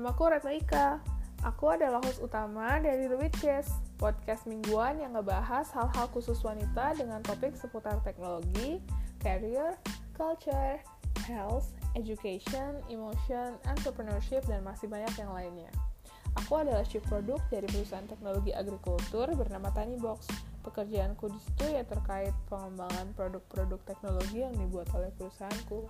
Namaku Retno Ika. Aku adalah host utama dari The Witches, podcast mingguan yang ngebahas hal-hal khusus wanita dengan topik seputar teknologi, career, culture, health, education, emotion, entrepreneurship, dan masih banyak yang lainnya. Aku adalah chief product dari perusahaan teknologi agrikultur bernama Tani Box. Pekerjaanku di situ ya terkait pengembangan produk-produk teknologi yang dibuat oleh perusahaanku.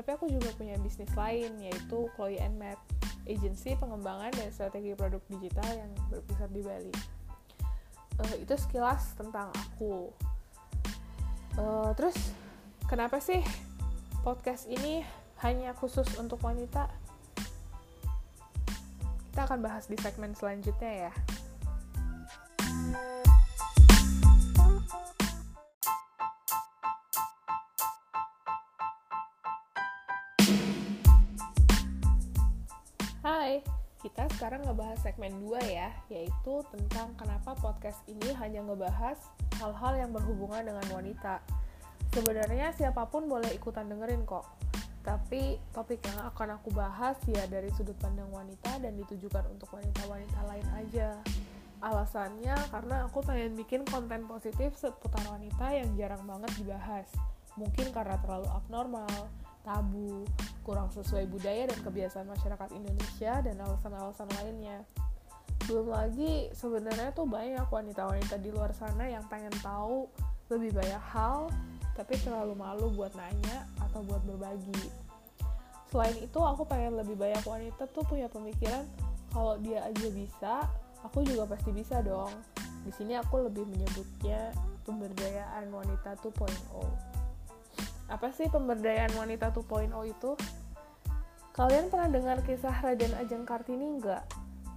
Tapi aku juga punya bisnis lain yaitu Chloe and Matt agensi pengembangan dan strategi produk digital yang berpusat di Bali. Uh, itu sekilas tentang aku. Uh, terus kenapa sih podcast ini hanya khusus untuk wanita? Kita akan bahas di segmen selanjutnya ya. Hai, kita sekarang ngebahas segmen 2 ya, yaitu tentang kenapa podcast ini hanya ngebahas hal-hal yang berhubungan dengan wanita. Sebenarnya siapa pun boleh ikutan dengerin kok, tapi topik yang akan aku bahas ya dari sudut pandang wanita dan ditujukan untuk wanita-wanita lain aja. Alasannya karena aku pengen bikin konten positif seputar wanita yang jarang banget dibahas. Mungkin karena terlalu abnormal, tabu, kurang sesuai budaya dan kebiasaan masyarakat Indonesia dan alasan-alasan lainnya. Belum lagi sebenarnya tuh banyak wanita-wanita di luar sana yang pengen tahu lebih banyak hal tapi terlalu malu buat nanya atau buat berbagi. Selain itu, aku pengen lebih banyak wanita tuh punya pemikiran kalau dia aja bisa, aku juga pasti bisa dong. Di sini aku lebih menyebutnya pemberdayaan wanita 2.0. Apa sih pemberdayaan wanita 2.0 itu? Kalian pernah dengar kisah Raden Ajeng Kartini nggak?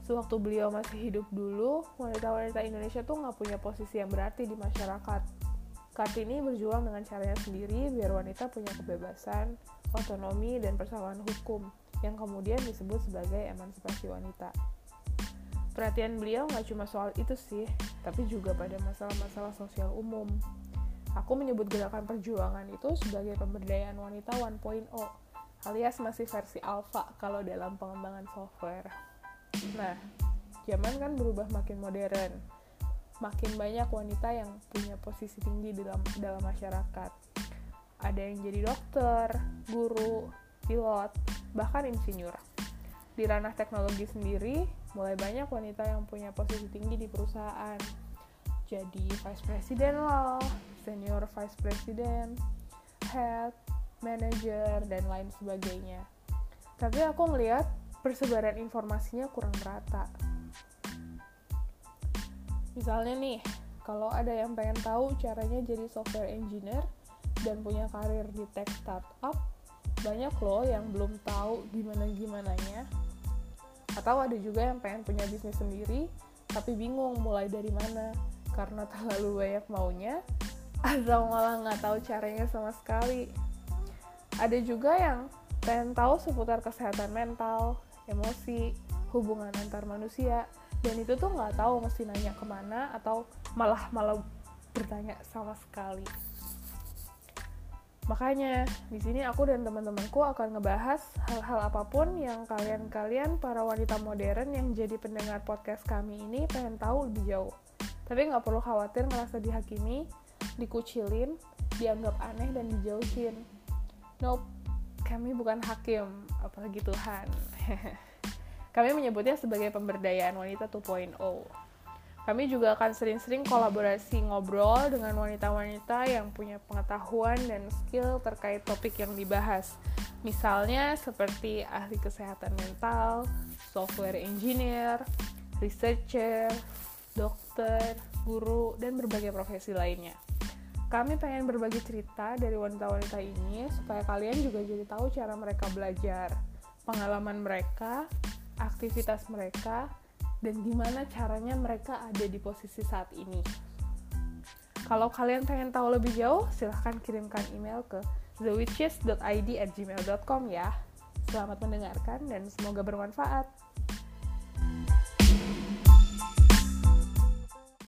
Sewaktu beliau masih hidup dulu, wanita-wanita Indonesia tuh nggak punya posisi yang berarti di masyarakat. Kartini berjuang dengan caranya sendiri biar wanita punya kebebasan, otonomi, dan persamaan hukum, yang kemudian disebut sebagai emansipasi wanita. Perhatian beliau nggak cuma soal itu sih, tapi juga pada masalah-masalah sosial umum. Aku menyebut gerakan perjuangan itu sebagai pemberdayaan wanita 1.0, alias masih versi alpha kalau dalam pengembangan software. Nah, zaman kan berubah makin modern, makin banyak wanita yang punya posisi tinggi dalam dalam masyarakat. Ada yang jadi dokter, guru, pilot, bahkan insinyur. Di ranah teknologi sendiri, mulai banyak wanita yang punya posisi tinggi di perusahaan. Jadi vice president lah, senior vice president, head, manager, dan lain sebagainya. Tapi aku ngeliat persebaran informasinya kurang merata Misalnya nih, kalau ada yang pengen tahu caranya jadi software engineer dan punya karir di tech startup, banyak loh yang belum tahu gimana-gimananya. Atau ada juga yang pengen punya bisnis sendiri, tapi bingung mulai dari mana karena terlalu banyak maunya, atau malah nggak tahu caranya sama sekali. Ada juga yang pengen tahu seputar kesehatan mental, emosi, hubungan antar manusia, dan itu tuh nggak tahu mesti nanya ke mana atau malah malah bertanya sama sekali. Makanya di sini aku dan teman-temanku akan ngebahas hal-hal apa pun yang kalian-kalian para wanita modern yang jadi pendengar podcast kami ini pengen tahu lebih jauh tapi nggak perlu khawatir ngerasa dihakimi dikucilin dianggap aneh dan dijauhin nope kami bukan hakim apalagi Tuhan Kami menyebutnya sebagai pemberdayaan wanita 2.0. Kami juga akan sering-sering kolaborasi ngobrol dengan wanita-wanita yang punya pengetahuan dan skill terkait topik yang dibahas. Misalnya seperti ahli kesehatan mental, software engineer, researcher, dokter, guru, dan berbagai profesi lainnya. Kami pengen berbagi cerita dari wanita-wanita ini supaya kalian juga jadi tahu cara mereka belajar, pengalaman mereka, aktivitas mereka, dan gimana caranya mereka ada di posisi saat ini. Kalau kalian pengen tahu lebih jauh, silahkan kirimkan email ke thewitches.id at gmail.com ya. Selamat mendengarkan dan semoga bermanfaat.